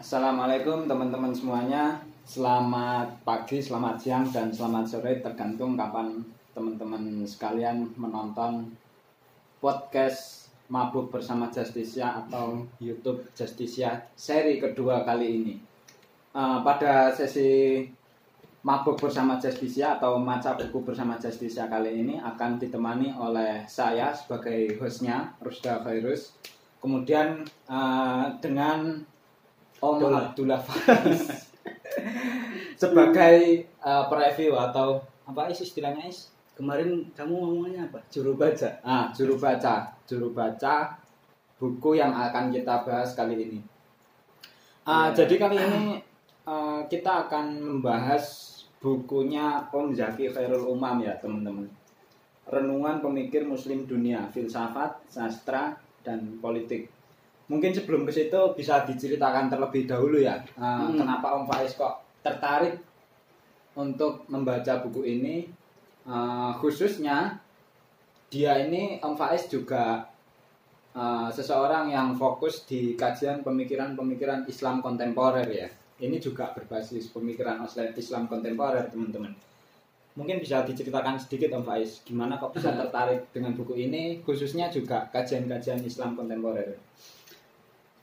Assalamualaikum teman-teman semuanya. Selamat pagi, selamat siang, dan selamat sore tergantung kapan teman-teman sekalian menonton podcast Mabuk Bersama Justisia atau YouTube Justisia seri kedua kali ini. Uh, pada sesi Mabuk Bersama Justisia atau Maca Buku Bersama Justisia kali ini akan ditemani oleh saya sebagai hostnya, Rusda Virus. Kemudian uh, dengan Om Abdullah. Faris sebagai uh, preview atau apa is istilahnya is? Kemarin kamu ngomongnya apa? Juru baca. ah juru baca. Juru baca buku yang akan kita bahas kali ini. Ah, Ya. jadi kali ini uh, kita akan membahas bukunya Om Zaki Khairul Umam ya teman-teman. Renungan pemikir muslim dunia filsafat sastra dan politik mungkin sebelum ke situ bisa diceritakan terlebih dahulu ya uh, Hmm. kenapa Om Faiz kok tertarik untuk membaca buku ini. Uh, khususnya dia ini Om Faiz juga uh, seseorang yang fokus di kajian pemikiran-pemikiran Islam kontemporer ya. Ini juga berbasis pemikiran Islam kontemporer teman-teman. Mungkin bisa diceritakan sedikit Om Faiz gimana kok bisa tertarik dengan buku ini khususnya juga kajian-kajian Islam kontemporer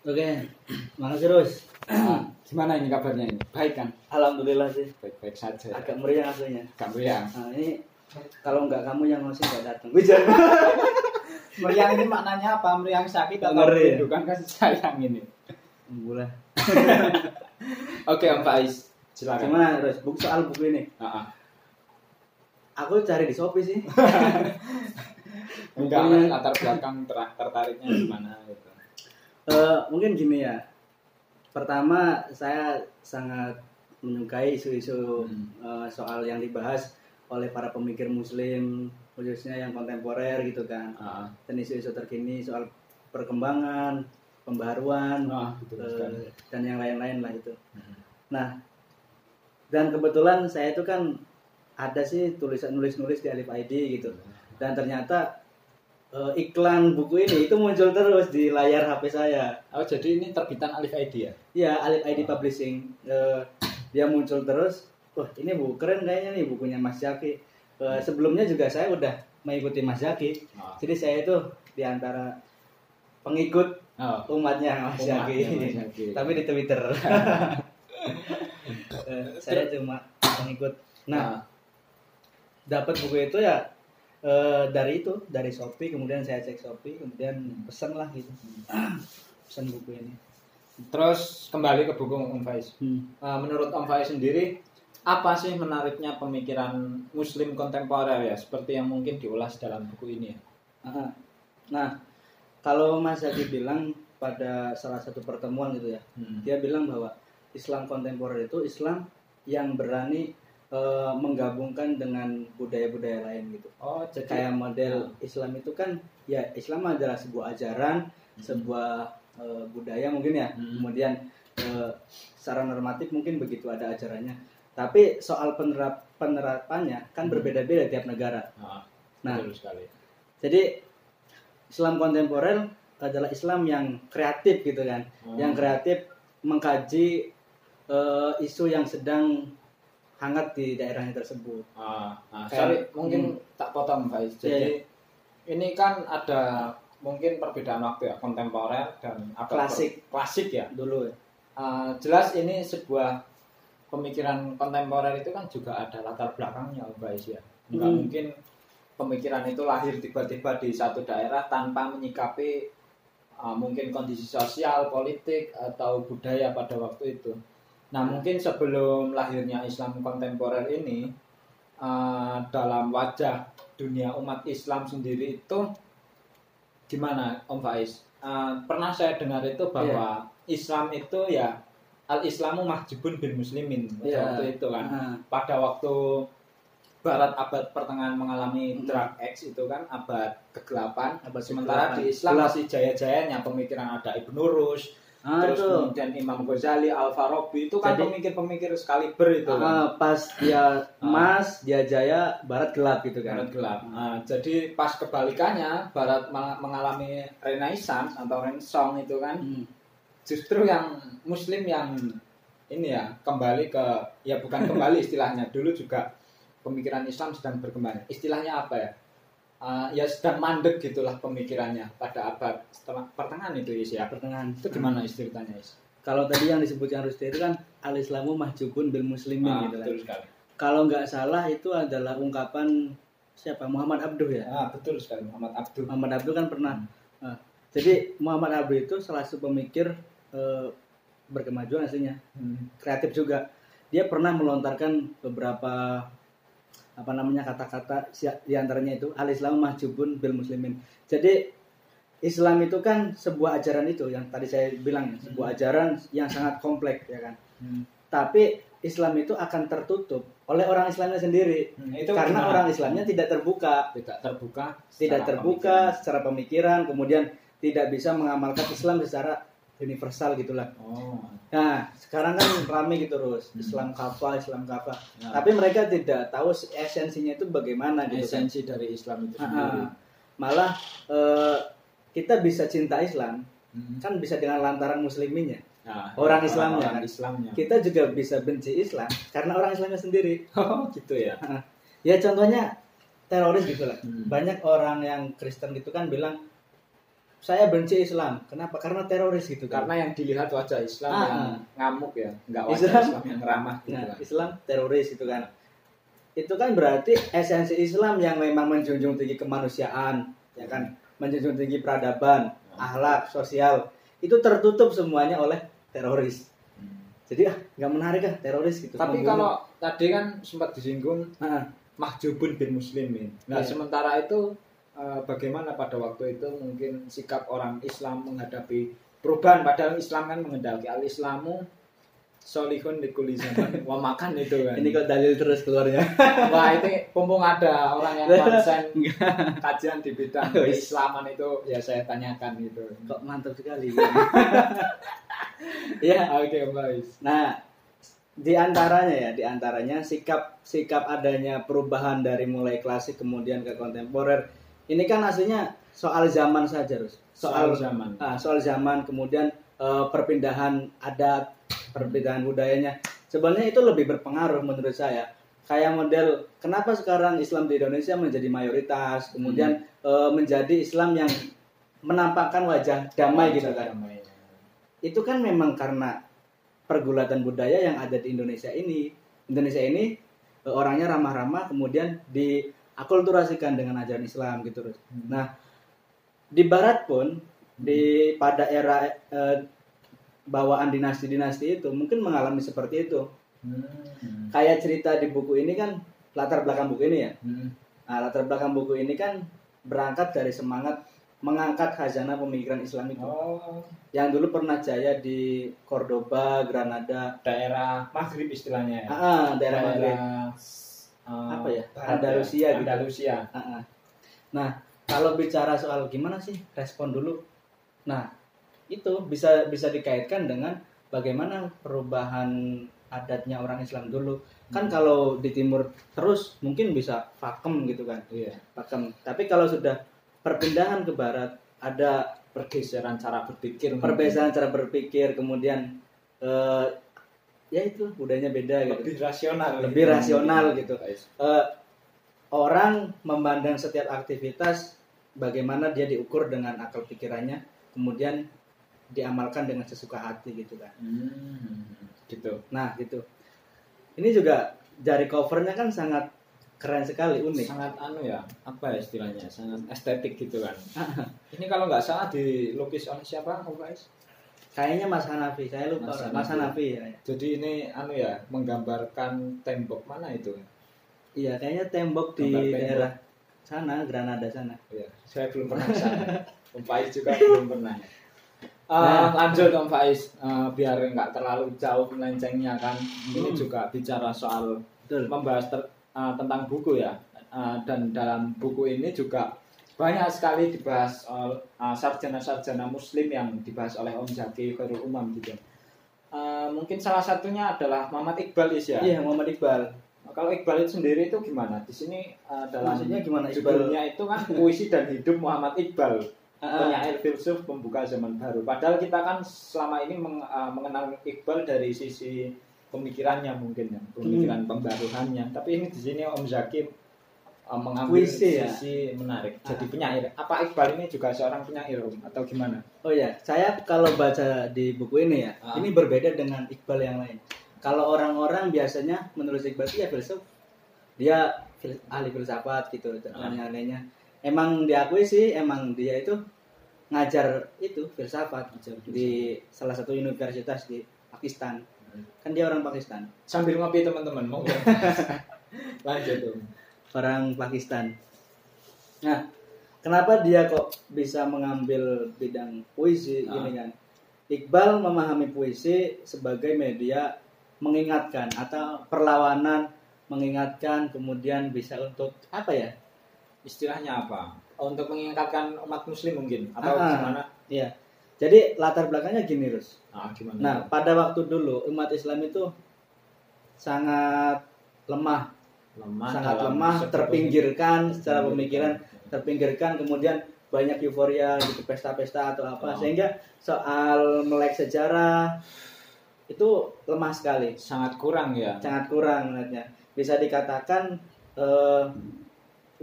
Oke, makasih Rus. Nah, gimana ini kabarnya ini baik kan Alhamdulillah sih. baik-baik saja Agak meriah aslinya. Gak meriang Nah, ini kalau nggak kamu yang ngosip nggak datang. Wijan. meriang ini maknanya apa meriang sakit atau merindukan kasih sayang ini Boleh. oke Om Faiz silakan Gimana Rus? Buku soal buku ini. Ah, ah. Aku cari di Shopee sih. Enggak, latar belakang ter- tertariknya gimana gitu. Eh, mungkin gini ya. Pertama, saya sangat menyukai isu-isu Hmm. eh, soal yang dibahas oleh para pemikir Muslim, khususnya yang kontemporer gitu kan. Ah, Dan isu-isu terkini soal perkembangan, pembaruan, ah, betul eh, sekali. dan yang lain-lain lah itu. Hmm. Nah, dan kebetulan saya itu kan ada sih tulisan nulis-nulis di Alif ID gitu. Dan ternyata eh, iklan buku ini itu muncul terus di layar HP saya. Oh, jadi ini terbitan Alif ID ya? Iya, Alif ID Publishing. Eh, dia muncul terus. Wah, ini buku keren kayaknya nih bukunya Mas Jaki. Eh, sebelumnya juga saya udah mengikuti Mas Jaki. Ah. Jadi saya itu di antara pengikut Oh, umatnya Mas Jaki. Tapi di Twitter. Eh, saya cuma pengikut. Nah, nah, dapat buku itu ya eh, dari itu, dari Shopee, kemudian saya cek Shopee, kemudian pesen lah gitu. Pesan buku ini. terus kembali ke buku Om Faiz. Eh, menurut Om Faiz sendiri, apa sih menariknya pemikiran Muslim kontemporer ya? Seperti yang mungkin diulas dalam buku ini ya? Aha. Nah, kalau Mas Zaki bilang pada salah satu pertemuan gitu ya, Hmm. dia bilang bahwa Islam kontemporer itu Islam yang berani eh, menggabungkan dengan budaya-budaya lain gitu. Oh, jadi Kayak model Islam itu kan ya Islam adalah sebuah ajaran, sebuah eh, budaya mungkin ya. Hmm. Kemudian eh, secara normatif mungkin begitu ada ajarannya. Tapi soal penerap penerapannya kan Hmm. berbeda-beda tiap negara. Ah, Nah, betul sekali. jadi Islam kontemporer adalah Islam yang kreatif gitu kan, Hmm. yang kreatif mengkaji eh, isu yang sedang hangat di daerahnya tersebut. Ah, ah, Kayak- sorry, mungkin tak potong Faiz. Iya, Jadi ini kan ada mungkin perbedaan waktu ya kontemporer dan Klasik. per- klasik ya. Dulu ya. Ah, jelas ini sebuah pemikiran kontemporer itu kan juga ada latar belakangnya Faiz ya. Hmm. mungkin pemikiran itu lahir tiba-tiba di satu daerah tanpa menyikapi ah, mungkin kondisi sosial, politik atau budaya pada waktu itu. Nah mungkin sebelum lahirnya Islam kontemporer ini uh, dalam wajah dunia umat Islam sendiri itu gimana Om Faiz? Uh, pernah saya dengar itu bahwa Islam itu ya al Islamu mahjubun bil muslimin Iya. waktu itu kan. Nah, Pada waktu Barat abad pertengahan mengalami Hmm. drug X itu kan abad ke-8 abad sementara ke-8. di Islam masih jaya-jayanya pemikiran ada Ibnu Rus Ah, terus itu kemudian Imam Ghazali, Al Farabi itu kan pemikir-pemikir sekaliber itu kan. ah, pas dia emas, dia jaya, barat gelap gitu kan. Barat gelap. Nah, jadi pas kebalikannya Barat mengalami Renaissance atau Renaissance itu kan Hmm. justru yang muslim yang ini ya kembali ke ya bukan kembali istilahnya dulu juga pemikiran Islam sedang berkembang istilahnya apa ya Uh, ya sedang mandek gitulah pemikirannya pada abad setelah pertengahan itu Is ya? Pertengahan. Itu gimana istilahnya Is? kalau tadi yang disebutkan Rusdi itu kan al Islamu mahjubun bil muslimin Ah, gitu kan. betul sekali. Kalau nggak salah itu adalah ungkapan siapa? Muhammad Abduh ya? Ah, betul sekali Muhammad Abdul Muhammad Abduh kan pernah. Nah, jadi Muhammad Abduh itu salah satu pemikir eh, berkemajuan aslinya. Hmm. kreatif juga. Dia pernah melontarkan beberapa apa namanya kata-kata si- di antaranya itu al Islam mahjubun bil muslimin. Jadi Islam itu kan sebuah ajaran itu yang tadi saya bilang ya, sebuah ajaran yang sangat kompleks ya kan? Hmm. tapi Islam itu akan tertutup oleh orang Islamnya sendiri. Hmm, itu karena gimana? orang Islamnya tidak terbuka. Tidak terbuka tidak terbuka secara pemikiran kemudian tidak bisa mengamalkan Islam secara universal gitulah oh Nah, sekarang kan rame gitu terus Hmm. Islam kafah, Islam kafah. Ya. Tapi mereka tidak tahu esensinya itu bagaimana gitu kan. esensi dari Islam itu sendiri ah. Malah eh, kita bisa cinta Islam Hmm. kan bisa dengan lantaran musliminnya. Nah, Orang Islamnya, orang kan? Islamnya Kita juga bisa benci Islam karena orang Islamnya sendiri. oh gitu ya Ya contohnya teroris gitu lah. Hmm. Banyak orang yang Kristen gitu kan bilang saya benci Islam. Kenapa? Karena teroris gitu kan. karena yang dilihat wajah Islam Ah, yang ah. ngamuk ya nggak wajah Islam- Islam, yang ramah gitu Nah, kan. Islam teroris itu kan. Itu kan berarti esensi Islam yang memang menjunjung tinggi kemanusiaan, ya kan, menjunjung tinggi peradaban, akhlak, sosial, itu tertutup semuanya oleh teroris. Hmm. Jadi ah nggak menarik ah teroris gitu. tapi kalau tadi kan sempat disinggung Nah, mahjubun bin muslimin nah Iya. sementara itu bagaimana pada waktu itu mungkin sikap orang Islam menghadapi perubahan padahal Islam kan mengendaki al Islamu solihun likuli zaman wah makan itu kan ini kok dalil terus keluarnya. Wah itu mumpung ada orang yang konsen kajian di bidang Wis. keislaman itu ya saya tanyakan gitu. kok mantap sekali. ya, Oke baik. Nah, di antaranya ya, di antaranya sikap sikap adanya perubahan dari mulai klasik kemudian ke kontemporer. Ini kan aslinya soal zaman saja, Rus. Soal Soal zaman. ah, soal zaman kemudian eh, perpindahan adat, perpindahan budayanya. Sebenarnya itu lebih berpengaruh menurut saya. Kayak model kenapa sekarang Islam di Indonesia menjadi mayoritas, kemudian eh, menjadi Islam yang menampakkan wajah damai gitu kan Damai. itu kan memang karena pergulatan budaya yang ada di Indonesia ini. Indonesia ini eh, orangnya ramah-ramah, kemudian diakulturasikan dengan ajaran Islam gitu. Rus. Hmm. Nah, di Barat pun di pada era eh, bawaan dinasti-dinasti itu mungkin mengalami seperti itu. Hmm. Kayak cerita di buku ini kan latar belakang buku ini ya. Hmm. Nah, latar belakang buku ini kan berangkat dari semangat mengangkat khazanah pemikiran Islam itu Oh, yang dulu pernah jaya di Cordoba, Granada, daerah Maghrib istilahnya ya. ah, ah, daerah Maghrib. Eh, Apa ya? Andalusia gitu. Andalusia. Ah, ah. Nah, kalau bicara soal gimana sih respon dulu, nah itu bisa bisa dikaitkan dengan bagaimana perubahan adatnya orang Islam dulu. Kan Hmm. kalau di timur terus mungkin bisa vakum gitu kan, Iya. vakum. Tapi kalau sudah perpindahan ke barat ada Pergeseran cara berpikir. mungkin. perbedaan cara berpikir, kemudian eh, ya itu budayanya beda gitu. lebih rasional. Lebih rasional gitu. Guys. Eh, orang memandang setiap aktivitas bagaimana dia diukur dengan akal pikirannya, kemudian diamalkan dengan sesuka hati gitu kan. Hmm. Gitu. Nah gitu. Ini juga dari covernya kan sangat keren sekali unik. sangat anu ya apa ya istilahnya sangat estetik gitu kan ini kalau nggak salah dilukis oleh siapa Faiz? Kayaknya Mas Hanafi, saya lupa. Mas Mas, Hanafi. Hanafi ya. jadi ini anu ya menggambarkan tembok mana itu Iya, kayaknya tembok di Gambar tembok. daerah sana, Granada sana. ya saya belum pernah sana Om Faiz juga belum pernah Eh, Nah. lanjut Om Faiz Eh, biar nggak terlalu jauh melencengnya kan ini Hmm. juga bicara soal Betul. membahas ter- uh, tentang buku ya Uh, dan dalam buku ini juga banyak sekali dibahas uh, uh, sarjana-sarjana muslim yang dibahas oleh Om Zaki Khairul Umam gitu Uh, mungkin salah satunya adalah Muhammad Iqbal Is ya Iya, Muhammad Iqbal. kalau Iqbal itu sendiri itu gimana di sini uh, dalam Maksudnya gimana Iqbal? judulnya itu kan puisi dan hidup Muhammad Iqbal Ah, penyair filsuf pembuka zaman baru. Padahal kita kan selama ini meng- uh, mengenal Iqbal dari sisi pemikirannya mungkin ya, pemikiran Hmm. pembaruannya. Tapi ini di sini Om Zaki uh, mengambil Puisi ya? sisi menarik. Jadi Ah. penyair. Apa Iqbal ini juga seorang penyair Om atau gimana? Oh ya, saya kalau baca di buku ini ya, Ah. ini berbeda dengan Iqbal yang lain. Kalau orang-orang biasanya menulis Iqbal itu ya filsuf, dia ahli filsafat gitu dan Ah. lainnya. Emang diakui sih, emang dia itu ngajar itu filsafat di salah satu universitas di Pakistan. Hmm. Kan dia orang Pakistan, Sambil ngopi teman-teman, mau lanjut Om. Orang Pakistan. Nah, kenapa dia kok bisa mengambil bidang puisi Ah. ini kan? Iqbal memahami puisi sebagai media mengingatkan atau perlawanan mengingatkan kemudian bisa untuk apa ya? Istilahnya apa? Untuk mengingatkan umat muslim mungkin atau Ah. gimana? Iya. Jadi latar belakangnya gini, Rus. Ah, gimana? Nah, pada waktu dulu umat Islam itu sangat lemah, lemah sangat lemah, terpinggirkan secara pemikiran. terpinggirkan kemudian banyak euforia gitu pesta-pesta atau apa Oh. sehingga soal melek sejarah itu lemah sekali. sangat kurang ya. sangat kurang menurutnya. Bisa dikatakan eh,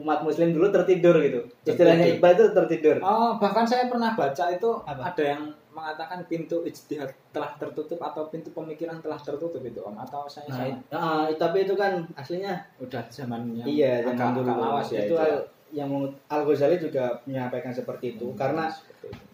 umat muslim dulu tertidur gitu. Istilahnya. Iqbal itu tertidur. Oh, bahkan saya pernah baca itu Apa? ada yang mengatakan pintu ijtihad telah tertutup atau pintu pemikiran telah tertutup itu Om atau saya Nah, salah? ah, tapi itu kan aslinya Udah zamannya iya zaman dulu. ya itu itu. Al- yang Al Ghazali juga menyampaikan seperti itu Hmm, karena seperti itu.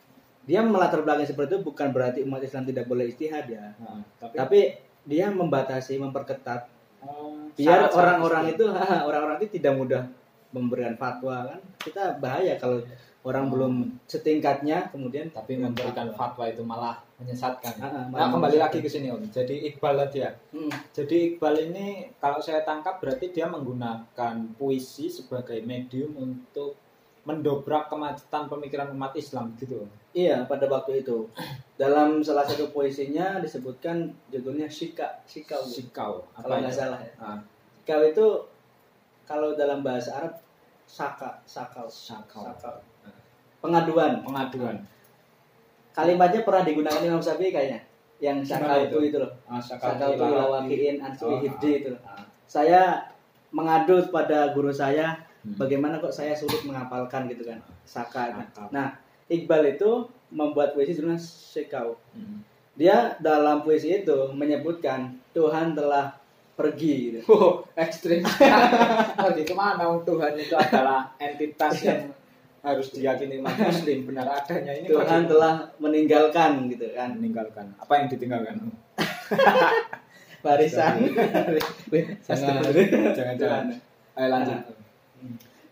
dia melatar belakang seperti itu bukan berarti umat Islam tidak boleh istihad ya. Nah, tapi, Tapi dia membatasi, memperketat oh, biar orang-orang itu orang-orang itu tidak mudah memberikan fatwa kan. Kita bahaya kalau orang Hmm. belum setingkatnya kemudian tapi memberikan fatwa itu malah menyesatkan. Ah, ah, Nah, malah kembali menyesatkan. lagi ke sini Om. Jadi Iqbal tadi ya. Hmm. Jadi Iqbal ini kalau saya tangkap berarti dia menggunakan puisi sebagai medium untuk mendobrak kemacetan pemikiran umat Islam gitu. Iya, pada waktu itu. Dalam salah satu puisinya disebutkan judulnya Shika, Shika. Sikau. kalau nggak itu? salah ya. Ah, itu kalau dalam bahasa Arab saka, sakau, Sakau. sakau. Pengaduan. Pengaduan. Kalimatnya pernah digunakan Imam Syafi'i kayaknya. Yang sakau itu? itu itu loh. Ah, Sakau itu tilawati. ilawakiin ansui Oh, hifdi itu. loh. ah. Saya mengadu pada guru saya Hmm. bagaimana kok saya sulit menghafalkan gitu kan. Saka. Sakau. Nah, Iqbal itu membuat puisi judulnya Shikau. Hmm. Dia dalam puisi itu menyebutkan Tuhan telah pergi gitu. Wow, ekstrim. Pergi ke mana? Tuhan itu adalah entitas yang harus diyakini umat Muslim benar adanya. Ini Tuhan telah meninggalkan gitu kan. meninggalkan. Apa yang ditinggalkan? Barisan. Jangan, jangan, jangan. Ayo lanjut.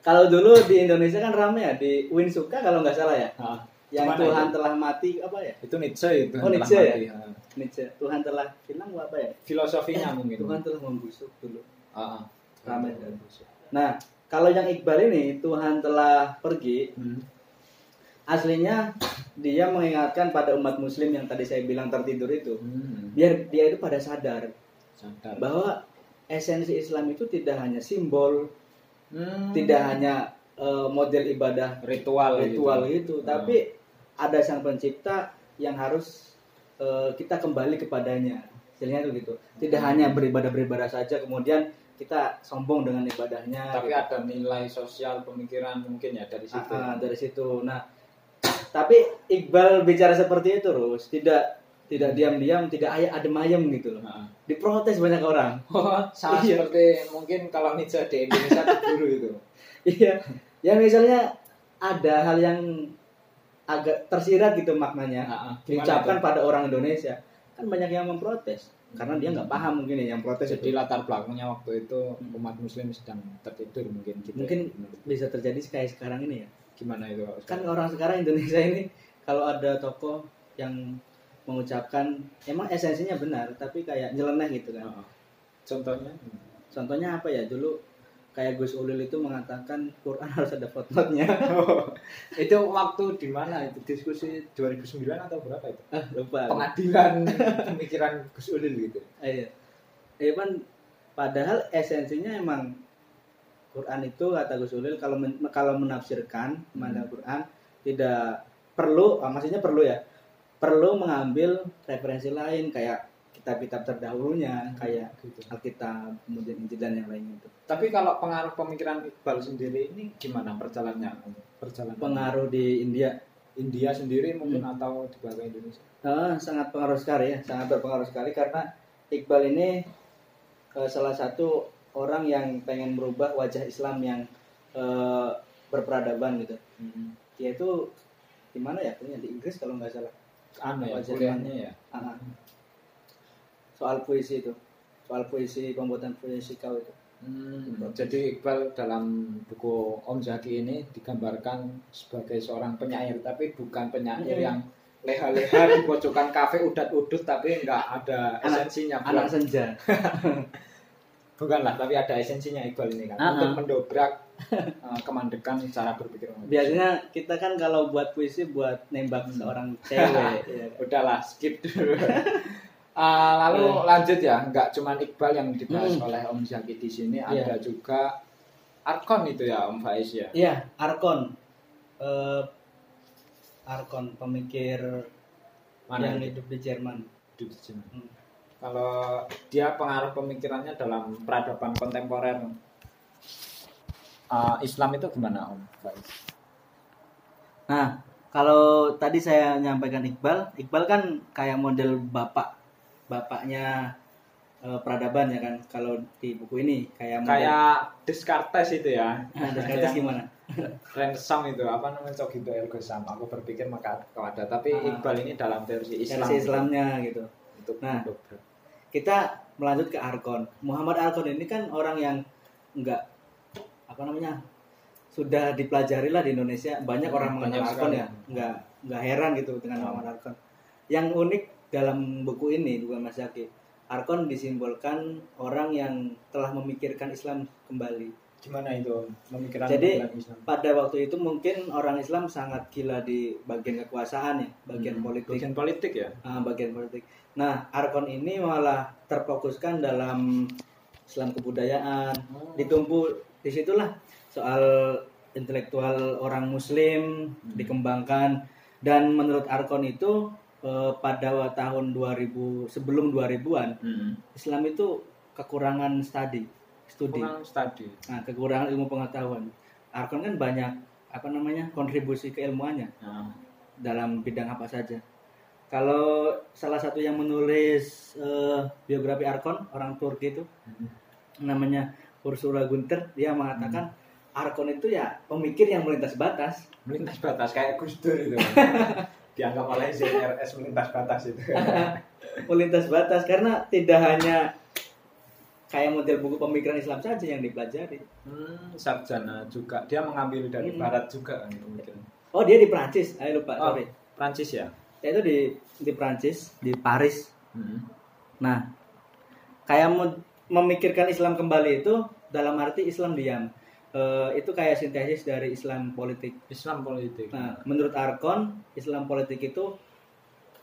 Kalau dulu di Indonesia kan rame ya di Win Suka kalau nggak salah ya. Ah, Yang Gimana Tuhan itu? telah mati apa ya? itu Nietzsche itu. Oh, Nietzsche ya? Ah. Nietzsche. Tuhan telah hilang apa ya? Filosofinya mungkin. Tuhan telah membusuk dulu. Ah, ah. Rame. Nah, kalau yang Iqbal ini Tuhan telah pergi, Hmm. aslinya dia mengingatkan pada umat muslim yang tadi saya bilang tertidur itu. Hmm. Biar dia itu pada sadar Sadar. bahwa esensi Islam itu tidak hanya simbol, Hmm. tidak hanya eh, model ibadah ritual ritual gitu. itu, Ah. tapi ada sang pencipta yang harus eh, kita kembali kepadanya. Istilahnya itu gitu. Tidak Hmm. hanya beribadah beribadah saja kemudian kita sombong dengan ibadahnya. Tapi gitu. ada nilai sosial pemikiran mungkin ya dari situ. Ah, ah, dari situ. Nah, tapi Iqbal bicara seperti itu terus tidak tidak diam-diam, tidak ayam adem ayem gitu loh. Ah. Diprotes banyak orang. Oh, sama Iya. seperti mungkin kalau Nietzsche di Indonesia diburu itu. Iya. Ya misalnya ada hal yang agak tersirat gitu maknanya Ah, diucapkan itu? pada orang Indonesia kan banyak yang memprotes karena dia nggak paham mungkin ya yang protes Jadi itu latar belakangnya waktu itu umat muslim sedang tertidur mungkin gitu. mungkin bisa terjadi kayak sekarang ini ya gimana itu? kan orang sekarang Indonesia ini kalau ada tokoh yang mengucapkan emang esensinya benar tapi kayak nyeleneh gitu kan. Contohnya? contohnya apa ya dulu kayak Gus Ulil itu mengatakan Quran harus ada footnote-nya. Itu waktu di mana itu? Diskusi 2009 atau berapa itu? ah lupa. Pengadilan pemikiran Gus Ulil gitu. iya. Iya kan padahal esensinya emang Quran itu kata Gus Ulil kalau men- kalau menafsirkan mana Quran tidak perlu ah, maksudnya perlu ya perlu mengambil referensi lain kayak kitab-kitab terdahulunya kayak gitu. Alkitab kemudian Injil dan yang lain itu. Tapi kalau pengaruh pemikiran Iqbal sendiri ini gimana perjalanannya? Perjalanan pengaruh di India India sendiri mungkin atau di bawah Indonesia? Ah, sangat pengaruh sekali ya sangat berpengaruh sekali karena Iqbal ini eh, salah satu orang yang pengen merubah wajah Islam yang eh, berperadaban gitu. Dia itu di mana ya punya di Inggris kalau nggak salah. Anu ya, Wajah kuliahnya ya. Ah, soal puisi itu soal puisi pembuatan puisi kau itu Hmm, jadi Iqbal dalam buku Om Zaki ini digambarkan sebagai seorang penyair, tapi bukan penyair Hmm. yang leha-leha di pojokan kafe udat-udut tapi nggak ada Anak- esensinya. Bukan, anak senja bukan lah, tapi ada esensinya Iqbal ini kan Ah, untuk ah. mendobrak uh, kemandekan cara berpikir manusia. biasanya kita kan kalau buat puisi buat nembak Hmm. seorang cewek ya. Udahlah, skip dulu. Ah, lalu Eh. lanjut ya, nggak cuma Iqbal yang dibahas Hmm. oleh Om Zaki di sini, Iya. ada juga Arkon itu ya Om Faiz ya. Iya, Arkon. Eh, Arkon pemikir Mana yang itu? hidup di Jerman. Di sini. Hmm. Kalau dia pengaruh pemikirannya dalam peradaban kontemporer uh, Islam itu gimana Om Faiz? Nah, kalau tadi saya nyampaikan Iqbal, Iqbal kan kayak model bapak bapaknya eh, peradaban ya kan. Kalau di buku ini kayak model Kayak Descartes itu ya. Nah, Descartes gimana? Rensam itu apa namanya cogito ergo sum. Aku berpikir maka kau ada. Tapi Ah. Iqbal ini dalam versi Islam. Versi Islamnya gitu. Untuk Nah. mendobrak. Kita melanjut ke Arkon. Muhammad Arkon ini kan orang yang enggak apa namanya? sudah dipelajari lah di Indonesia. Banyak Hmm, orang mengenal banyak Arkon ya. Enggak enggak heran gitu dengan Hmm. Muhammad Arkon. Yang unik dalam buku ini bukan Mas Zaki. Arkon disimbolkan orang yang telah memikirkan Islam kembali. Gimana itu Om? Pemikiran Jadi, Islam. Pada waktu itu mungkin orang Islam sangat gila di bagian kekuasaan ya, bagian Hmm, politik. Bagian politik ya. Ah, bagian politik. Nah, Arkon ini malah terfokuskan dalam Islam kebudayaan. Oh. Ditumpu di situlah soal intelektual orang Muslim Hmm. dikembangkan dan menurut Arkon itu eh, pada tahun 2000 sebelum 2000-an Hmm. Islam itu kekurangan studi, studi. Kurang studi. Nah, kekurangan ilmu pengetahuan. Arkon kan banyak apa namanya kontribusi keilmuannya Nah, dalam bidang apa saja. Kalau salah satu yang menulis eh, biografi Arkon, orang Turki itu hmm. namanya Ursula Gunter, dia mengatakan Arkon itu ya pemikir yang melintas batas. melintas batas kayak Gus Dur itu. Dianggap oleh ZRS melintas batas itu. melintas batas karena tidak hanya kayak model buku pemikiran Islam saja yang dipelajari. Hmm, sarjana juga. Dia mengambil dari Hmm. barat juga kan pemikiran. Oh, dia di Prancis. Ayo lupa, Oh. sorry. Prancis ya. Dia itu di di Prancis, di Paris. Hmm. Nah, kayak mau memikirkan Islam kembali itu dalam arti Islam diam. Eh, itu kayak sintesis dari Islam politik. Islam politik. Nah, menurut Arkon, Islam politik itu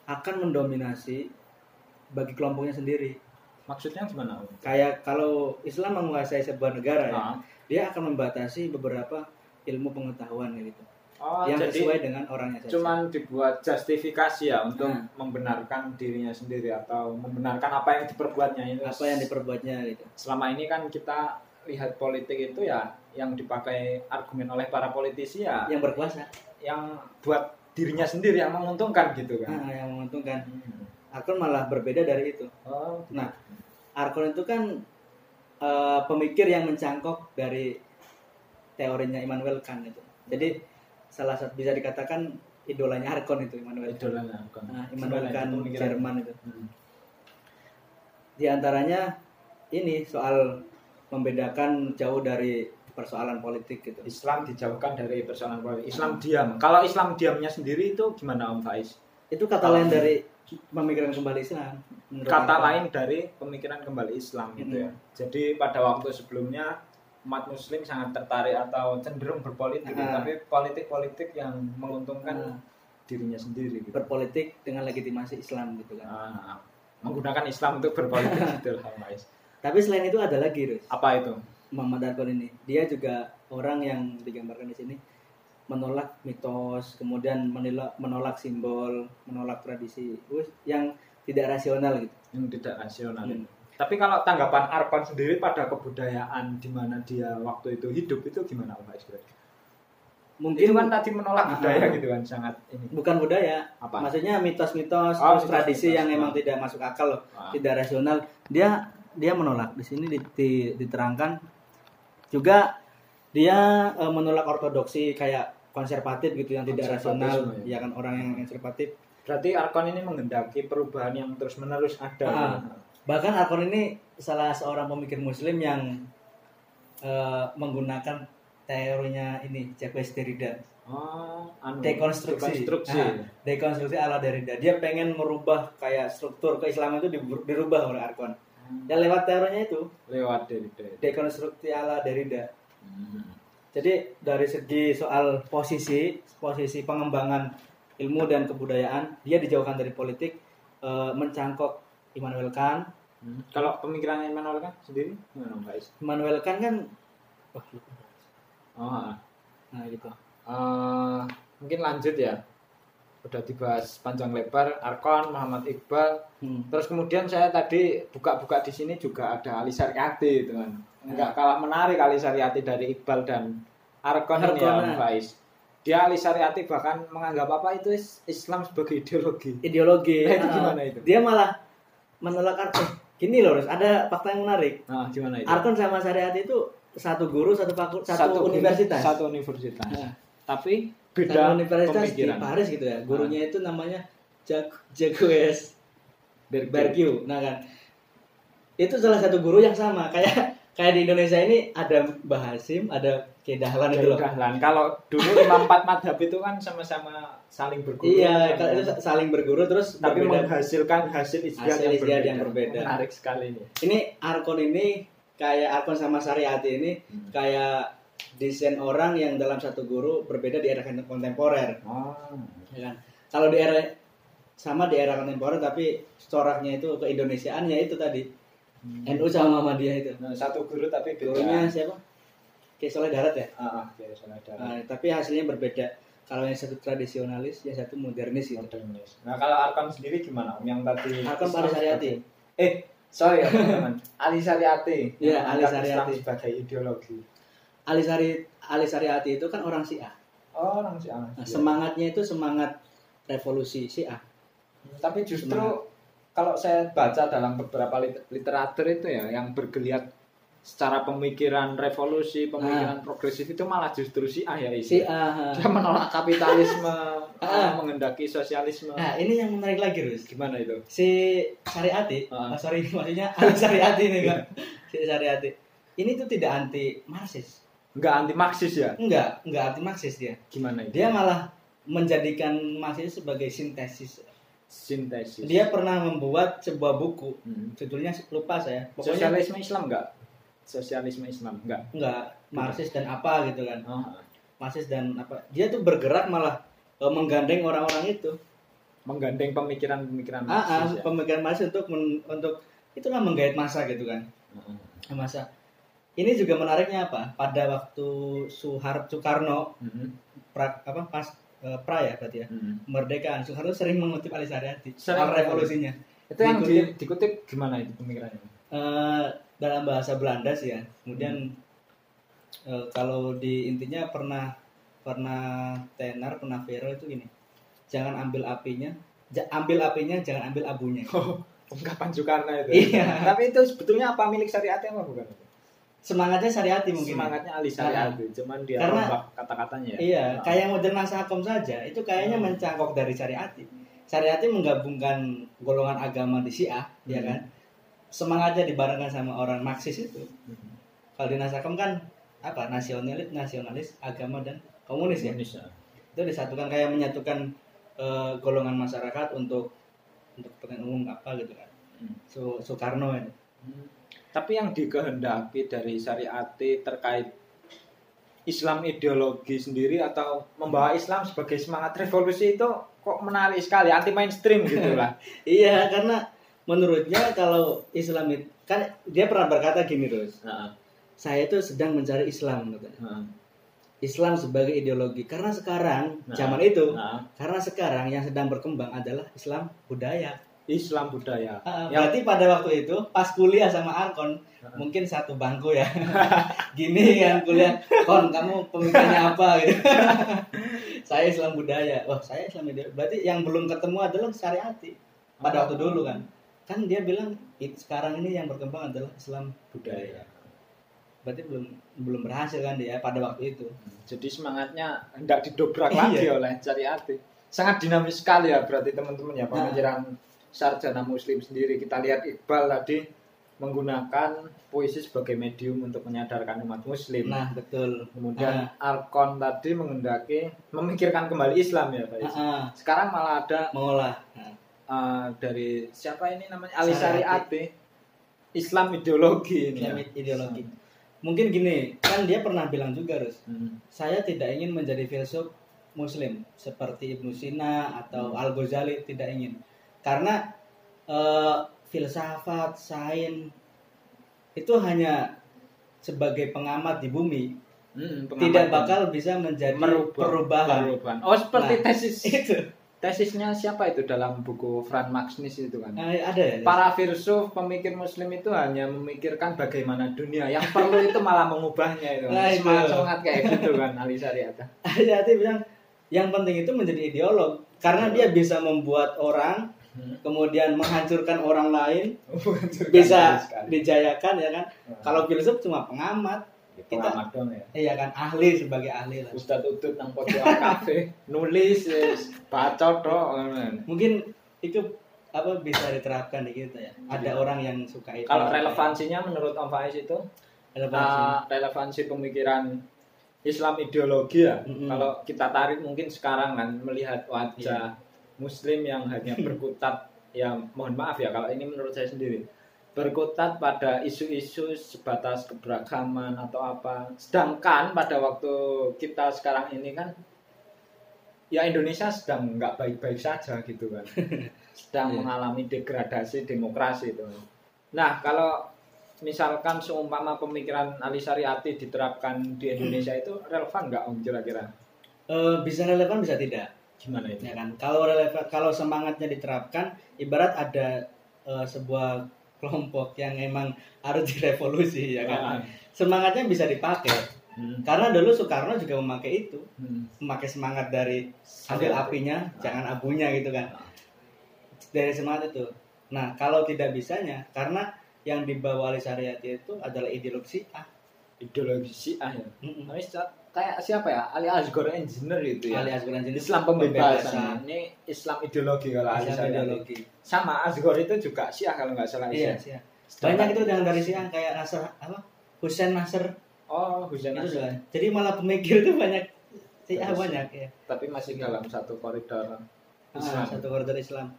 akan mendominasi bagi kelompoknya sendiri. Maksudnya gimana? Kayak kalau Islam menguasai sebuah negara ya, Ah. dia akan membatasi beberapa ilmu pengetahuan gitu. Oh, yang jadi sesuai dengan orangnya saja. cuman dibuat justifikasi ya untuk Nah. membenarkan dirinya sendiri atau membenarkan apa yang diperbuatnya itu. apa yang diperbuatnya gitu. Selama ini kan kita lihat politik itu ya yang dipakai argumen oleh para politisi ya Yang berkuasa. yang buat dirinya sendiri yang menguntungkan gitu kan. Nah, yang menguntungkan. Hmm. Arkon malah berbeda dari itu. Oh, Nah, Arkon itu kan eh, pemikir yang mencangkok dari teorinya Immanuel Kant itu. Jadi salah satu bisa dikatakan idolanya Arkon itu Immanuel Kant. idolanya kan. Nah, Immanuel Kant? Jerman itu. Hmm. Di antaranya ini soal membedakan jauh dari persoalan politik gitu. Islam dijauhkan dari persoalan politik. Islam diam. Kalau Islam diamnya sendiri itu gimana Om Faiz? Itu kata lain dari pemikiran kembali Islam. Kata Arkon. lain dari pemikiran kembali Islam gitu ya. Jadi pada waktu sebelumnya umat muslim sangat tertarik atau cenderung berpolitik Ah. tapi politik-politik yang menguntungkan Ah. dirinya sendiri gitu. berpolitik dengan legitimasi Islam gitu kan. Ah, menggunakan Islam untuk berpolitik gitu lah Om Faiz. Tapi selain itu ada lagi, Rus. Apa itu? Muhammad Arkon ini. Dia juga orang yang digambarkan di sini menolak mitos, kemudian menolak menolak simbol, menolak tradisi, yang tidak rasional gitu. yang tidak rasional Hmm. tapi kalau tanggapan Arpan sendiri pada kebudayaan di mana dia waktu itu hidup itu gimana Pak Isbret? Mungkin itu kan tadi menolak Ah. budaya gitu kan sangat ini bukan budaya, apa maksudnya mitos-mitos, Oh, tradisi mitos-mitos. yang memang Ah. tidak masuk akal loh, Ah. tidak rasional. Dia dia menolak. Di sini di- di- diterangkan juga dia eh, menolak ortodoksi kayak konservatif gitu yang tidak rasional, Konservatisme, ya kan orang yang konservatif. berarti Arkon ini menghendaki perubahan yang terus menerus ada Ah. Bahkan Arkon ini salah seorang pemikir muslim yang eh, menggunakan teorinya ini Jacques Derrida. oh anu, Dekonstruksi. dekonstruksi. Ah. Dekonstruksi ala Derrida. Dia pengen merubah kayak struktur keislaman itu di- dirubah oleh Arkon. Ya lewat teorinya itu, lewat dari dari dekonstruksi ala Derrida. Hmm. Jadi dari segi soal posisi, posisi pengembangan ilmu dan kebudayaan, dia dijauhkan dari politik, eh, mencangkok Immanuel Kant. Hmm. kalau pemikiran Immanuel kan sendiri gimana Pak Is? Immanuel Kant kan, wah, lupa. oh ah. nah gitu. Eh, mungkin lanjut ya udah dibahas panjang lebar Arkon Muhammad Iqbal Hmm. terus kemudian saya tadi buka-buka di sini juga ada Ali Syariati itu kan nggak kalah menarik Ali Syariati dari Iqbal dan Arkon ini ya nah. Faiz dia Ali Syariati bahkan menganggap apa itu is- Islam sebagai ideologi Ideologi. Nah, itu ah, gimana itu? Dia malah menolak Arkon. Gini loh, ada fakta yang menarik. nah gimana itu Arkon sama Syariat itu satu guru, satu fakultas, satu, universitas. satu universitas Nah, tapi beda universitas di Paris gitu ya. Gurunya itu namanya Jacques. Bergiu. Nah kan, itu salah satu guru yang sama. Kayak kayak di Indonesia ini ada Mbah Hasim, ada Kiai Dahlan itu loh. Dahlan. Kalau dulu lima empat madhab itu kan sama-sama saling berguru. Iya, kan? itu saling berguru terus tapi berbeda. menghasilkan hasil ijtihad yang, berbeda. yang berbeda. Menarik sekali ini. Ini Arkon ini kayak Arkon sama Syariati ini Hmm. kayak desain orang yang dalam satu guru berbeda di era kontemporer. Oh. ya kan? Kalau di era sama di era kontemporer tapi coraknya itu ke Indonesiaan ya itu tadi NU sama Muhammadiyah itu. Nah, satu guru tapi. Gurunya siapa? Kayak Soleh Darat ya. Ah, ah, ya, salah ada. Nah, tapi hasilnya berbeda. Kalau yang satu tradisionalis, yang satu modernis gitu. Modernis. Nah, kalau Arkam sendiri gimana? Om? Yang tadi Arkam Syariati. sebagai- Eh, sorry ya teman-teman. Ali Syariati. Iya, Ali Syariati. sebagai ideologi. Ali Sari Ali Syariati itu kan orang Syiah. Oh, orang sih. Nah, semangatnya itu semangat revolusi Syiah. Tapi justru Semangat. kalau saya baca dalam beberapa lit- literatur itu ya yang bergeliat secara pemikiran revolusi, pemikiran progresif itu malah justru Syiah ya isi. Syiah. Dia menolak kapitalisme, Ah. menghendaki sosialisme. Nah, ini yang menarik lagi, Rus. Gimana itu? Si Syariati, Ah. oh, sorry, maksudnya Ali Syariati ini kan. Si Syariati. Ini tuh tidak anti Marxis. Enggak anti Marxis ya? Enggak, enggak anti Marxis dia. Gimana itu? Dia malah menjadikan Marxis sebagai sintesis. sintesis. Dia pernah membuat sebuah buku, Hmm. judulnya lupa saya. Pokoknya Sosialisme Islam enggak? Sosialisme Islam enggak? enggak Marxis dan apa gitu kan. Oh, Marxis dan apa. Dia tuh bergerak malah eh, menggandeng orang-orang itu. menggandeng pemikiran-pemikiran Ah, ah, Marxis ya. pemikiran Marxis untuk men- untuk itulah menggait masa gitu kan. Heeh. Masa. Ini juga menariknya apa? Pada waktu Suhar Soekarno Mhm. pra, apa pas eh, pra ya berarti ya. Mhm. Kemerdekaan Soekarno sering mengutip Ali Sering soal revolusinya. Itu yang di- Dikutip. dikutip gimana itu pemikirannya? Eh, dalam bahasa Belanda sih ya. Kemudian eh, kalau di intinya pernah pernah tenar pernah viral itu gini. Jangan ambil apinya, ja- ambil apinya, jangan ambil abunya. Ungkapan Soekarno itu. Iya. Tapi itu sebetulnya apa milik syariat apa bukan? Semangatnya syariati mungkin. ya. Semangatnya Ali syariat itu, cuman dia Karena- rombak kata-katanya ya. Iya, Nah. kayak model Nasakom saja, itu kayaknya Hmm. mencangkok dari syariati. Syariati menggabungkan golongan agama di Syiah, ya Hmm. kan? Semangatnya dibarengkan sama orang Marxis itu. Mhm. Kalau di Nasakom kan apa? Nasionalis, nasionalis, agama dan komunis ya. Indonesia. Itu disatukan kayak menyatukan eh, golongan masyarakat untuk untuk kepentingan umum apa gitu kan. Hmm. So, Soekarno. Hmm. Tapi yang dikehendaki dari syariati terkait Islam ideologi sendiri atau membawa Islam sebagai semangat revolusi itu kok menarik sekali, anti mainstream gitu lah. Iya, karena menurutnya kalau Islam itu kan dia pernah berkata gini terus. Heeh. Saya itu sedang mencari Islam gitu. heeh. Islam sebagai ideologi karena sekarang Nah. zaman itu Nah, karena sekarang yang sedang berkembang adalah Islam budaya. Islam budaya. Yang berarti pada waktu itu pas kuliah sama Arkon Heeh. mungkin satu bangku ya. Gini kan kuliah, Kon kamu pemikirannya apa gitu. saya Islam budaya. Wah, saya Islam budaya. Berarti yang belum ketemu adalah syariati pada waktu dulu kan. Kan dia bilang "It- sekarang ini yang berkembang adalah Islam budaya. berarti belum belum berhasil kan dia pada waktu itu. Jadi semangatnya hendak didobrak Iya. lagi oleh Syariati. Sangat dinamis sekali ya berarti teman-teman ya pemikiran sarjana muslim sendiri. Kita lihat Iqbal tadi menggunakan puisi sebagai medium untuk menyadarkan umat muslim. Nah, betul. Kemudian Arkon tadi mengendaki memikirkan kembali Islam ya, Pak. Ah, Sekarang malah ada mengolah. Eh, dari siapa ini namanya Ali Syariati. Syariati. Islam ideologi ini. Islam ya. ideologi. Mungkin gini, kan dia pernah bilang juga, Rus. Hmm. Saya tidak ingin menjadi filsuf muslim seperti Ibnu Sina atau Hmm. Al Ghazali tidak ingin. Karena eh, filsafat, sains itu hanya sebagai pengamat di bumi, Hmm, tidak bakal bisa menjadi merubah perubahan. perubahan. Oh, seperti Nah, tesis Itu. tesisnya siapa itu dalam buku Franz Maximis itu kan? Nah, ada ya. Para filsuf pemikir muslim itu hanya memikirkan bagaimana dunia. Yang perlu itu malah mengubahnya itu. Nah, itu. semangat semangat kayak gitu kan Ali Syariata. Ada bilang yang penting itu menjadi ideolog karena dia bisa membuat orang Hmm. kemudian menghancurkan orang lain. Bisa dijayakan ya kan? Kalau filsuf cuma pengamat. Pengamat dong ya. iya kan? Ahli sebagai ahli lah. Ustadz Utut nang pojokan kafe nulis yes, bacot dong. mungkin itu apa bisa diterapkan di kita ya? Ada orang yang suka itu. Kalau relevansinya menurut Om Faiz itu relevansi. uh, relevansi pemikiran Islam ideologi ya. Mm-mm. Kalau kita tarik mungkin sekarang kan melihat wajah Muslim yang hanya berkutat ya mohon maaf ya kalau ini menurut saya sendiri berkutat pada isu-isu sebatas keberagaman atau apa. Sedangkan pada waktu kita sekarang ini kan ya Indonesia sedang nggak baik-baik saja gitu kan. Sedang Iya. mengalami degradasi demokrasi itu. Nah, kalau misalkan seumpama pemikiran Ali Syariati diterapkan di Indonesia itu relevan nggak Om kira-kira? Eh, bisa relevan bisa tidak Gimana itu? ya kan? Kalau relevan kalau semangatnya diterapkan ibarat ada eh, sebuah kelompok yang emang harus direvolusi ya kan? Ah, semangatnya bisa dipakai. Hmm, karena dulu Soekarno juga memakai itu. Hmm. memakai semangat dari ambil apinya jangan abunya gitu kan? Ah. dari semangat itu. Nah kalau tidak bisanya karena yang dibawa oleh Syariati itu adalah ideologi Syiah Ideologi Syiah ya. Mm-mm. Tapi kayak siapa ya? Ali Asghar Engineer itu ya. alias bukan jenis Islam pembebasan. Ini Islam ideologi kalau Ali Islam Syariati. ideologi Sama Asghar itu juga Syiah kalau nggak salah iya. Syiah. Banyak itu yang dari Syiah kayak Nasr apa Husain Nasr Oh, Husain Nasr. jadi malah pemikir itu banyak Syiah banyak ya Tapi masih dalam satu koridor Ah, Islam. satu koridor Islam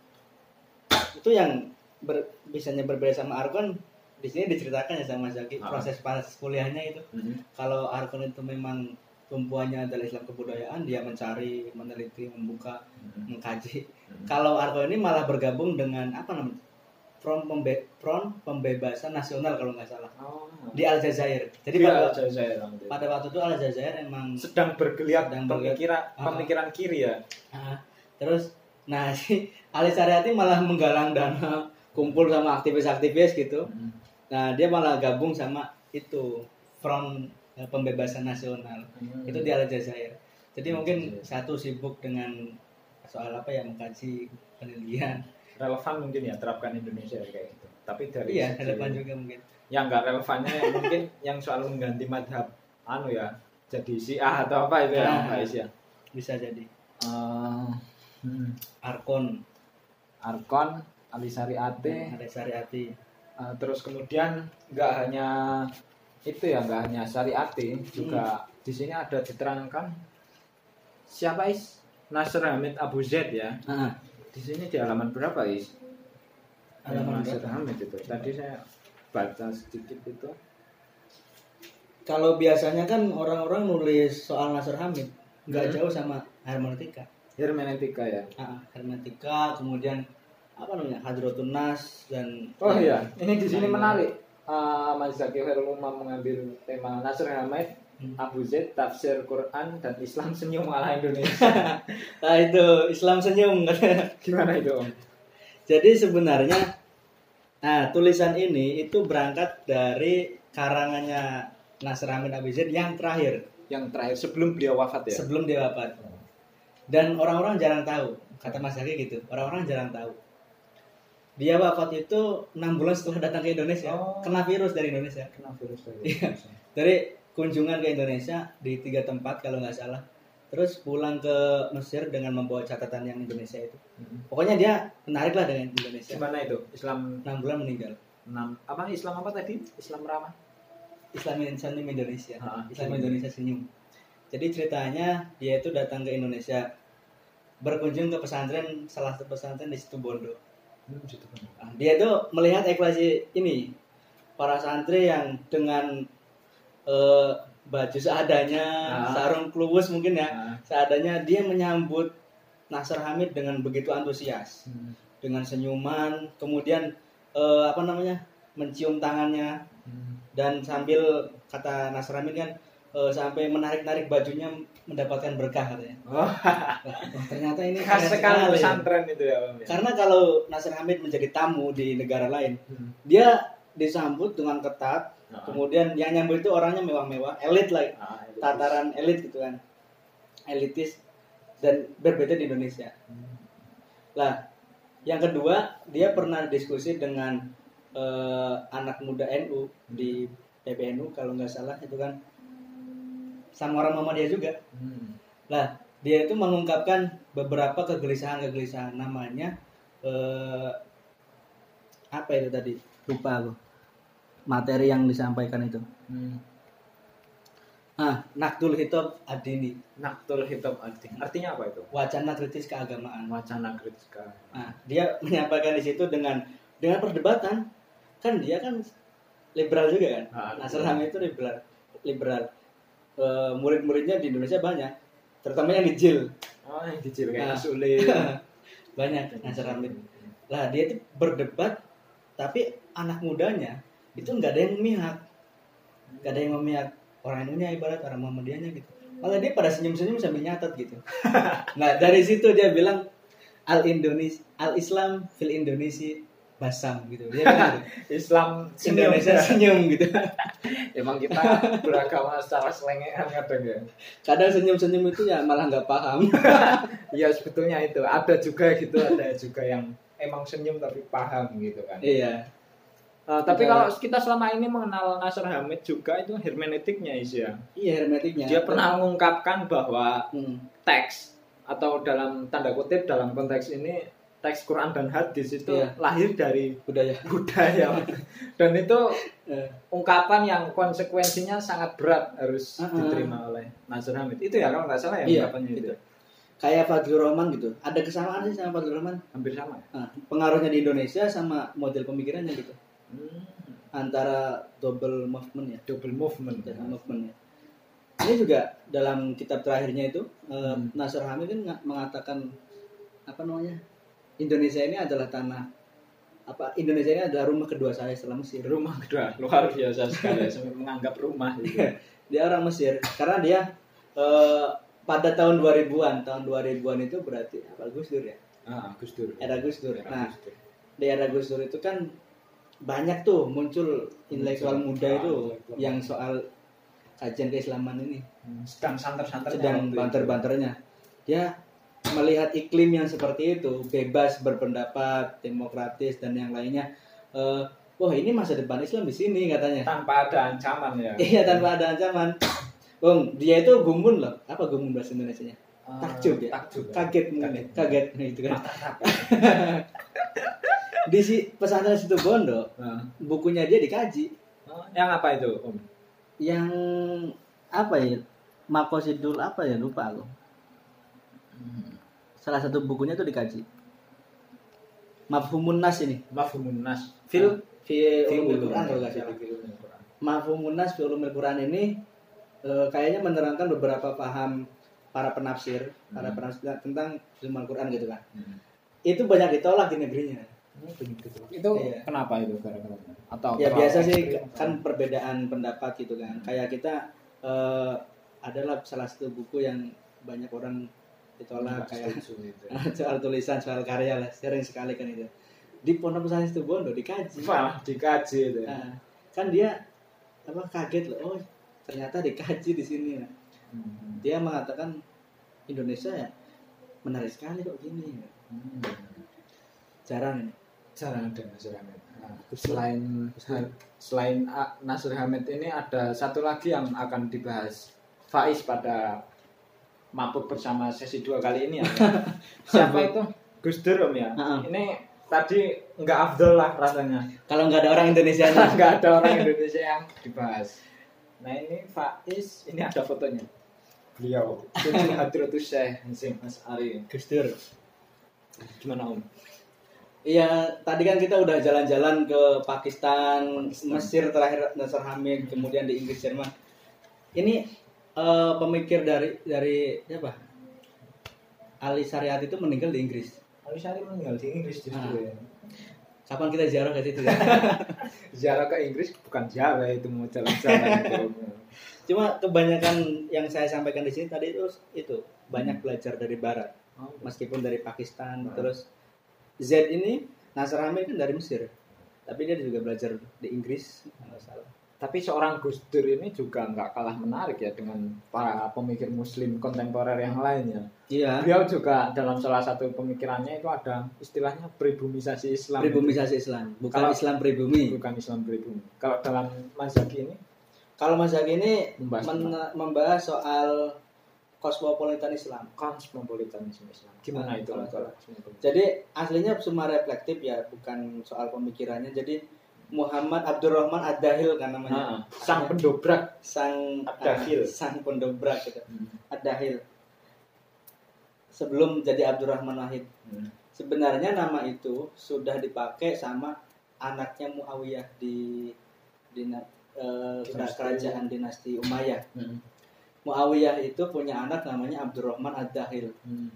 itu yang ber, bisanya berbeda sama Arkon di sini diceritakan ya sama Zaki Ah. proses pas kuliahnya itu Hmm. kalau Arkon itu memang tumpuannya adalah Islam kebudayaan dia mencari meneliti membuka Hmm. mengkaji Hmm. kalau Arkon ini malah bergabung dengan apa namanya front pembe front pembebasan nasional kalau nggak salah Oh. di Aljazair jadi pada, itu. pada waktu itu Aljazair emang sedang bergeliat Sedang pemikiran Ah. pemikiran kiri ya. Ah, terus nah si Ali Syariati malah menggalang dana kumpul sama aktivis-aktivis gitu nah dia malah gabung sama itu front eh, pembebasan nasional Hmm. itu di Aljazair jadi mungkin Aljazair. satu sibuk dengan soal apa ya mengkaji penelitian relevan mungkin ya terapkan Indonesia kayak gitu. Tapi dari iya relevan juga mungkin yang nggak relevannya yang mungkin yang soal mengganti madhab anu ya jadi Syiah atau apa itu ya Ah. Mbak Is ya. bisa jadi Eh, hmm, Arkon Arkon, Ali Syariate, ada Syariati eh, terus kemudian nggak hanya itu ya nggak hanya Syariate juga di sini ada diterangkan siapa is? Nasr Hamid Abu Zaid ya. Ah, di sini di halaman berapa is? Halaman Nasr? Hamid itu. Tadi saya baca sedikit itu. Kalau biasanya kan orang-orang nulis soal Nasr Hamid nggak Hmm. jauh sama hermeneutika hermeneutika ya. Ah, hermeneutika kemudian apa namanya hadrotun nas dan Oh iya, ini di sini menarik. Uh, Mas Zaki Khairul Umam mengambil tema Nasr Hamid Abu Zaid tafsir Quran dan Islam senyum ala Indonesia. Nah itu Islam senyum. Gimana itu Om? Jadi sebenarnya nah tulisan ini itu berangkat dari karangannya Nasr Hamid Abizid yang terakhir Yang terakhir sebelum beliau wafat ya. sebelum dia wafat. Dan orang-orang jarang tahu, kata Mas Haki gitu. Orang-orang jarang tahu. Dia wafat itu enam bulan setelah datang ke Indonesia, Oh. kena virus dari Indonesia. Kena virus dari Iya. Dari kunjungan ke Indonesia di tiga tempat kalau nggak salah. Terus pulang ke Mesir dengan membawa catatan yang Indonesia itu. Mm-mm. Pokoknya dia menarik lah dengan Indonesia. Gimana itu? Islam Enam bulan meninggal. enam apa Islam apa tadi? Islam ramah. Islam Senyum Indonesia. Ah, Islam. Indonesia Senyum. Jadi ceritanya dia itu datang ke Indonesia berkunjung ke pesantren salah satu pesantren di situ Bondo. Nah, dia itu melihat ekspresi ini para santri yang dengan eh, baju seadanya, Ah. sarung kluwus mungkin ya, Nah, seadanya dia menyambut Nasr Hamid dengan begitu antusias, hmm, dengan senyuman, kemudian eh, apa namanya mencium tangannya hmm. dan sambil kata Nasr Hamid kan eh, sampai menarik-narik bajunya mendapatkan berkah katanya. Oh, ternyata ini khas sekali pesantren itu ya Om. ya? Karena kalau Nasr Hamid menjadi tamu di negara lain, Hmm. dia disambut dengan ketat, Ah, kemudian yang nyambut itu orangnya mewah-mewah, elit lah, ah, itu. tataran elit gitu kan, elitis dan berbeda di Indonesia. Hmm. Lah, yang kedua dia pernah diskusi dengan eh, anak muda NU di PBNU kalau nggak salah itu kan sama orang Muhammadiyah juga. Hmm. Lah, dia itu mengungkapkan beberapa kegelisahan-kegelisahan namanya eh, apa itu tadi? Lupa aku. Materi yang disampaikan itu. Hmm. Ah, Naktul Hitab Adini, Naktul hitam arti. Artinya apa itu? wacana kritis keagamaan. Wacana kritis ke Nah, dia menyampaikan di situ dengan dengan perdebatan. Kan dia kan liberal juga kan. Ah, Nasr Hamid itu liberal. Liberal. Eh, murid-muridnya di Indonesia banyak, terutama yang di JIL. Oh, yang kecil kayak Nah. sulit. banyak Nasr Hamid. Lah dia itu berdebat tapi anak mudanya itu nggak ada yang memihak. Nggak ada yang memihak orang Indonesia ibarat orang Muhammadiyahnya gitu. Malah dia pada senyum-senyum sambil nyatat gitu. nah, dari situ dia bilang al Indonesia al Islam fil Indonesia basam gitu. Dia bilang gitu. Islam senyum. Indonesia senyum gitu. Emang kita beragama secara selengean kadang ya. Kadang senyum-senyum itu ya malah nggak paham. Iya sebetulnya itu ada juga gitu ada juga yang emang senyum tapi paham gitu kan. iya. Eh, tapi kalau kita selama ini mengenal Nasr Hamid juga itu hermeneutiknya Is ya. Iya hermetiknya. Dia pernah mengungkapkan bahwa Hmm. teks atau dalam tanda kutip dalam konteks ini teks Quran dan hadis itu Iya. lahir dari budaya. budaya dan itu Eh, ungkapan yang konsekuensinya sangat berat harus Uh-uh. diterima oleh Nasr Hamid itu ya kalau nggak salah ya Iya, ungkapannya itu gitu. Kayak Fadlur Rahman gitu. Ada kesamaan sih sama Fadlur Rahman. hampir sama ya? Nah, pengaruhnya di Indonesia sama model pemikirannya gitu. Hmm. Antara double movement ya. double movement Double movement ya. Ini juga dalam kitab terakhirnya itu eh, Hmm. Nasr Hamid kan nga- mengatakan apa namanya? Indonesia ini adalah tanah apa Indonesia ini adalah rumah kedua saya setelah Mesir. rumah kedua luar biasa sekali sampai menganggap rumah gitu. Dia orang Mesir karena dia eh, pada tahun 2000-an, tahun 2000-an itu berarti apa Gus Dur ya? ah Gus Dur Era Gus Dur. Era Nah, Gus Dur. di era Gus Dur itu kan banyak tuh muncul intelektual muda Ah, itu intelektual. yang soal kajian keislaman ini sedang santer-santernya sedang banter-banternya dia melihat iklim yang seperti itu bebas berpendapat demokratis dan yang lainnya eh, wah ini masa depan Islam di sini katanya. Tanpa ada ancaman ya. Iya tanpa ada ancaman. Bung, dia itu gumun loh. Apa gumun bahasa Indonesia nya Eh, takjub ya? takjub. Kaget mungkin. Kaget. kaget nah, itu kan. Di si pesantren situ Bondo Nah, bukunya dia dikaji. Oh, yang apa itu om? Yang apa ya? Makosidul apa ya? Lupa aku salah satu bukunya tuh dikaji. Mafhumun Nas ini. Mafhumun nas. Fil fi Fi ulumul ulum. Quran kalau nggak salah. Fi ulumul Quran. Mafhumun Nas fi ulumul Quran ini eh, kayaknya menerangkan beberapa paham para penafsir para Hmm. penafsir tentang ilmu Al-Quran gitu kan. Hmm. itu banyak ditolak di negerinya. Itu. Iya. kenapa itu gara-gara atau ya biasa sih kan perbedaan pendapat gitu kan. Kayak kita eh, adalah salah satu buku yang banyak orang ditolak kayak Setuju itu. soal tulisan soal karya lah sering sekali kan itu di pondok pesantren situ bondo dikaji Wah, dikaji itu. ya. Nah, kan dia apa kaget loh oh ternyata dikaji di sini Nah, Hmm. dia mengatakan Indonesia ya menarik sekali kok gini Hmm. jarang ini Jarang ada Nasir Hamid. Nah, selain selain Nasir Hamid ini ada satu lagi yang akan dibahas Faiz pada mabuk bersama sesi dua kali ini ya. Siapa itu? Gus Dur Om ya. Heeh. Ini tadi nggak afdol lah rasanya. kalau nggak ada orang Indonesia nggak ada orang Indonesia yang dibahas. Nah ini Faiz, ini ada fotonya. Beliau, Cucu Hadratus Syekh Hasim Mas Ari. Gus Dur Gimana Om? Iya, tadi kan kita udah jalan-jalan ke Pakistan, Mesir terakhir Nasr Hamid, kemudian di Inggris Jerman. Ini eh, pemikir dari dari siapa? Ali Syariat itu meninggal di Inggris. Ali Syari meninggal di Inggris justru Ah. ya. Kapan kita ziarah ke situ ya? Ziarah ke Inggris bukan ziarah itu mau jalan-jalan itu. Cuma kebanyakan yang saya sampaikan di sini tadi itu itu banyak belajar dari Barat, Oh, meskipun dari Pakistan, Hmm. terus Z ini Nasr Hamid kan dari Mesir, tapi dia juga belajar di Inggris, nggak salah. Tapi seorang Gus Dur ini juga nggak kalah menarik ya dengan para pemikir Muslim kontemporer yang lainnya. Iya. Beliau juga dalam salah satu pemikirannya itu ada istilahnya pribumisasi Islam. Pribumisasi Islam, bukan Kalau- Islam pribumi. Bukan Islam pribumi. Kalau dalam Mazhab ini Kalau Zaki ini Membahas men- membahas soal kosmopolitan Islam. kosmopolitanisme Islam. Gimana Ah, itu? kalau- Kalau kosmopolitan? Jadi aslinya cuma reflektif ya, bukan soal pemikirannya. Jadi Muhammad Abdurrahman Ad-Dahil kan namanya. Nah, sang pendobrak. Sang Ad-Dahil. ah, sang pendobrak gitu. Hmm. Ad-Dahil. Sebelum jadi Abdurrahman Wahid. Hmm. Sebenarnya nama itu sudah dipakai sama anaknya Muawiyah di di eh, Dinasti. kerajaan dinasti Umayyah. Hmm. Muawiyah itu punya anak namanya Abdurrahman Ad-Dahil. Hmm.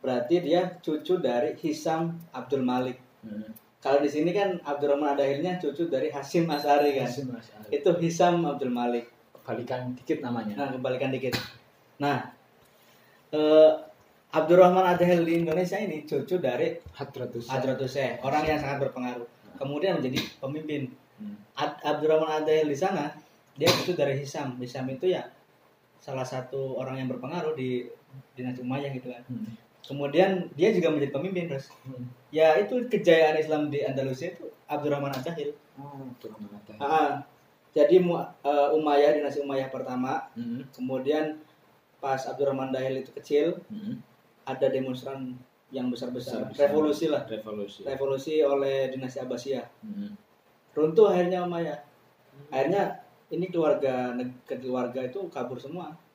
Berarti dia cucu dari Hisam Abdul Malik. Hmm. Kalau di sini kan Abdurrahman Ad-Dahilnya cucu dari Hasim Asari kan. Hasim Mas Ali. Itu Hisam Abdul Malik. Balikan dikit namanya. Nah, kembalikan dikit. Nah, eh, Abdurrahman Ad-Dahil di Indonesia ini cucu dari Hadratus. Hadratus Syekh, orang yang sangat berpengaruh. Kemudian menjadi pemimpin. Hmm. Ad- Abdurrahman Ad-Dahil di sana, dia cucu dari Hisam. Hisam itu ya salah satu orang yang berpengaruh di dinasti Umayyah gitu kan. Hmm. Kemudian dia juga menjadi pemimpin terus. Hmm. Ya itu kejayaan Islam di Andalusia itu Abdurrahman Ad-Dahil. Oh, Ad-Dahil. Ah, jadi eh, Umayyah dinasti Umayyah pertama, Hmm. kemudian pas Abdurrahman Dahil itu kecil Hmm. ada demonstran yang besar-besar, revolusi lah, Revolusi. revolusi oleh dinasti Abbasiyah. Hmm. Runtuh akhirnya Umayyah. Akhirnya ini keluarga keluarga itu kabur semua, Hmm,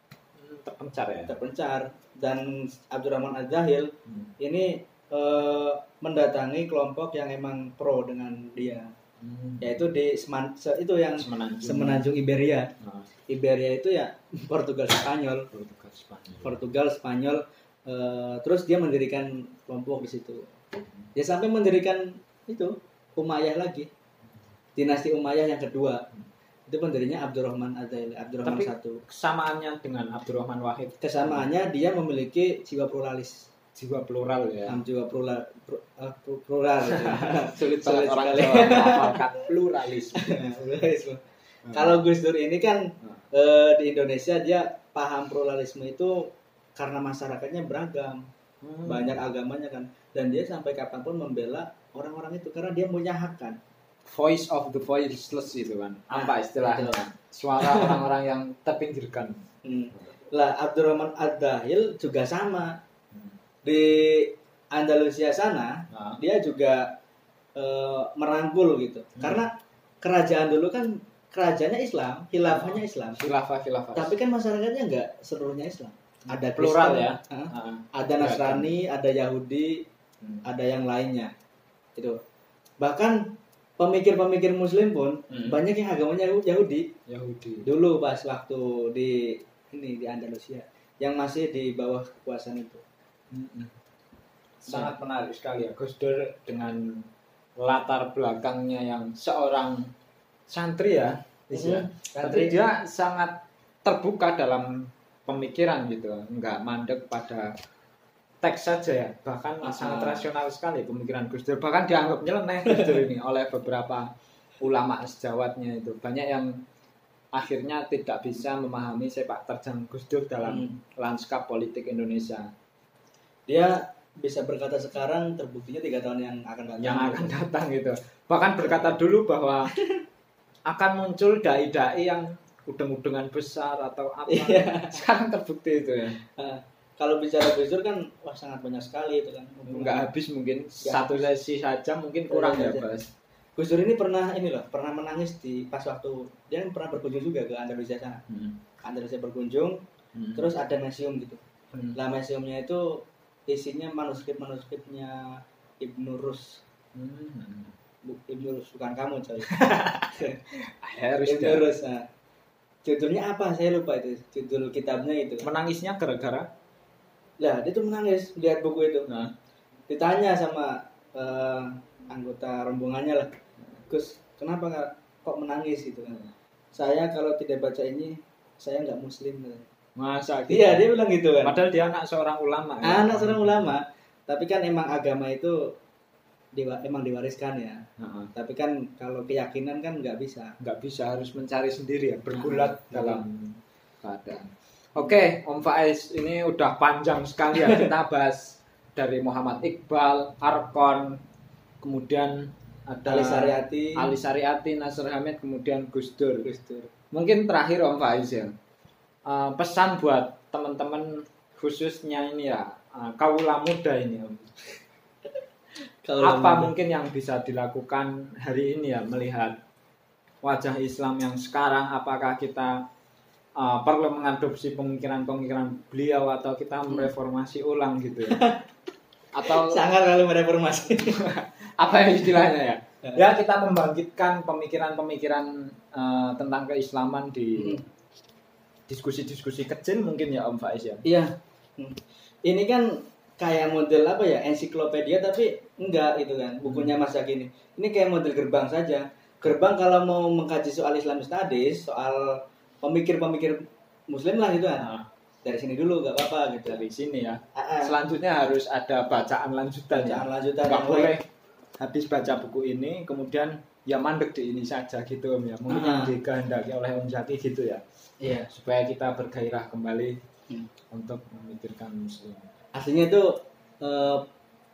Terpencar ya. terpencar dan Abdurrahman Ad-Dahil Hmm. ini eh, mendatangi kelompok yang emang pro dengan dia, Hmm. yaitu di Seman, se- itu yang Semenanjung. semenanjung Iberia. Nah, Iberia itu ya Portugal Spanyol. Portugal Spanyol. Portugal, Spanyol, eh, terus dia mendirikan kelompok di situ. Dia sampai mendirikan itu Umayyah lagi, dinasti Umayyah yang kedua. Itu pendirinya Abdurrahman Adail, Abdurrahman Tapi- satu. Kesamaannya dengan Abdurrahman Wahid Kesamaannya dia memiliki jiwa pluralis, jiwa plural ya. Am, jiwa plural, pru- eh, pru- plural. gitu. sulit sulit orang sekali. Jawa pluralisme. Pluralisme. Kalau Gus Dur ini kan eh, di Indonesia dia paham pluralisme itu karena masyarakatnya beragam. Hmm. banyak agamanya kan dan dia sampai kapan pun membela orang-orang itu karena dia punya hak kan voice of the voiceless itu kan. Apa Nah, istilahnya? Suara orang-orang yang terpinggirkan. Hmm. lah Abdurrahman Ad-Dahil juga sama Hmm. di Andalusia sana Nah, dia juga eh, merangkul gitu Hmm. karena kerajaan dulu kan kerajaannya Islam khilafahnya Islam khilafah khilafah. tapi kan masyarakatnya enggak seluruhnya Islam ada Plural Kristen, ya? ah, Ah, ada Nasrani ada Yahudi hmm. ada yang lainnya itu bahkan pemikir-pemikir Muslim pun Hmm. banyak yang agamanya Yahudi Yahudi. dulu pas waktu di ini di Andalusia yang masih di bawah kekuasaan itu Hmm. Sangat menarik sekali ya Gus Dur dengan latar belakangnya yang seorang santri ya. Ya. Hmm, Tapi santri. dia sangat terbuka dalam pemikiran gitu nggak mandek pada teks saja ya bahkan Ah. sangat rasional sekali pemikiran Gus Dur bahkan dianggap nyeleneh Gus Dur ini oleh beberapa ulama sejawatnya itu banyak yang akhirnya tidak bisa memahami sepak terjang Gus Dur dalam Hmm. lanskap politik Indonesia Dia bisa berkata sekarang terbuktinya tiga tahun yang akan datang. yang akan datang gitu bahkan berkata dulu bahwa akan muncul dai-dai yang udeng-udengan besar atau apa Iya. sekarang terbukti itu ya Ah, kalau bicara Dur kan wah sangat banyak sekali itu kan. nggak habis mungkin Nggak satu sesi saja mungkin kurang ya. Bas Gus Dur ini pernah ini loh, pernah menangis di pas waktu dia kan pernah berkunjung juga ke Andalusia sana. Hmm. Andalusia berkunjung, Hmm. terus ada museum gitu. Hmm. Lah museumnya itu isinya manuskrip-manuskripnya Ibnu Rus. Hmm. Bu, Ibnu Rus bukan kamu coy. harus Ibnu. Rus. Nah. Judulnya apa? Saya lupa itu. Judul kitabnya itu. menangisnya gara-gara Lah, dia tuh menangis lihat buku itu. nah, Ditanya sama eh, anggota rombongannya lah. Gus, kenapa nggak kok menangis gitu kan? Saya kalau tidak baca ini, saya nggak muslim. katanya. masa gitu. Iya, dia bilang gitu kan. padahal dia anak seorang ulama ya. Anak seorang ulama, tapi kan emang agama itu diwa- emang diwariskan ya. Heeh. Tapi kan kalau keyakinan kan nggak bisa. nggak bisa harus mencari sendiri ya bergulat Ah, dalam keadaan oke Om Faiz ini udah panjang sekali ya kita bahas dari Muhammad Iqbal Arkon kemudian ada Ali Sariati, Ali Sariati Nasr Hamid kemudian Gus Dur. Gus Dur. mungkin terakhir Om Faiz ya. Eh, pesan buat teman-teman khususnya ini ya eh, kaula muda ini Om. Apa mau- mungkin yang bisa dilakukan hari ini ya melihat wajah Islam yang sekarang apakah kita uh, perlu mengadopsi pemikiran-pemikiran beliau atau kita Hmm. mereformasi ulang gitu ya atau sangat kali mereformasi. apa yang istilahnya ya ya kita membangkitkan pemikiran-pemikiran uh, tentang keislaman di Hmm. diskusi-diskusi kecil mungkin ya Om Faiz ya Iya. Hmm. Ini kan kayak model apa ya ensiklopedia tapi enggak gitu kan bukunya Mas Zaki ini. Ini kayak model gerbang saja. Gerbang kalau mau mengkaji soal Islam Studies, soal pemikir-pemikir Muslim lah gitu kan. Nah, Dari sini dulu gak apa-apa gitu. dari sini ya Ah, ah. selanjutnya harus ada bacaan lanjutan ya Bacaan lanjutan nggak yang boleh habis baca buku ini kemudian ya mandek di ini saja gitu om ya mungkin yang dikehendaki oleh om Zaki gitu ya Iya. supaya kita bergairah kembali Hmm. untuk memikirkan muslim Aslinya itu eh,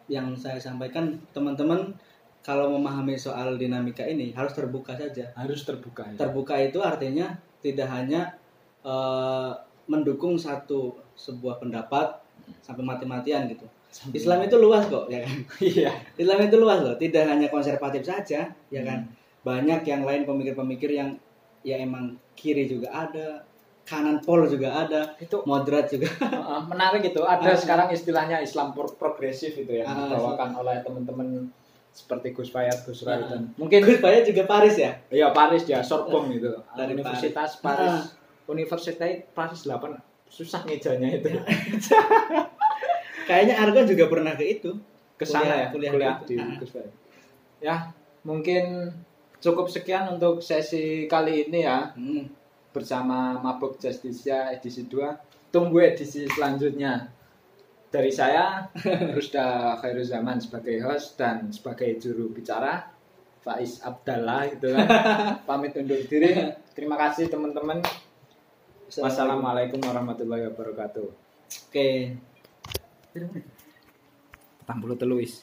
yang saya sampaikan teman-teman kalau memahami soal dinamika ini harus terbuka saja. harus terbuka ya. terbuka itu artinya tidak hanya eh, mendukung satu sebuah pendapat sampai mati-matian gitu. Sampai- Islam itu luas kok, ya kan? iya Islam itu luas loh, tidak hanya konservatif saja, ya kan? Hmm. Banyak yang lain pemikir-pemikir yang ya emang kiri juga ada, kanan pol juga ada, itu moderat juga. uh, menarik itu ada Ah. sekarang istilahnya Islam pro- progresif itu ya Ah, dibawakan oleh teman-teman seperti Gus Fayat, Gus Rai dan mungkin Gus Paya juga Paris ya? ya Paris dia Sorbonne itu Dari Universitas Paris. Paris Universitas Paris 8 susah ngejanya itu Kayaknya Argon juga pernah ke itu. ke sana ya Kuliah- kuliah, di gitu. Ah. Gus Fayat. ya mungkin cukup sekian untuk sesi kali ini ya Hmm. bersama Mabuk Justicia edisi 2 tunggu edisi selanjutnya dari saya Rusda Khairul Zaman sebagai host dan sebagai juru bicara Faiz Abdallah itu kan. Pamit undur diri. Terima kasih teman-teman. Wassalamualaikum warahmatullahi wabarakatuh. Oke. 80 teluis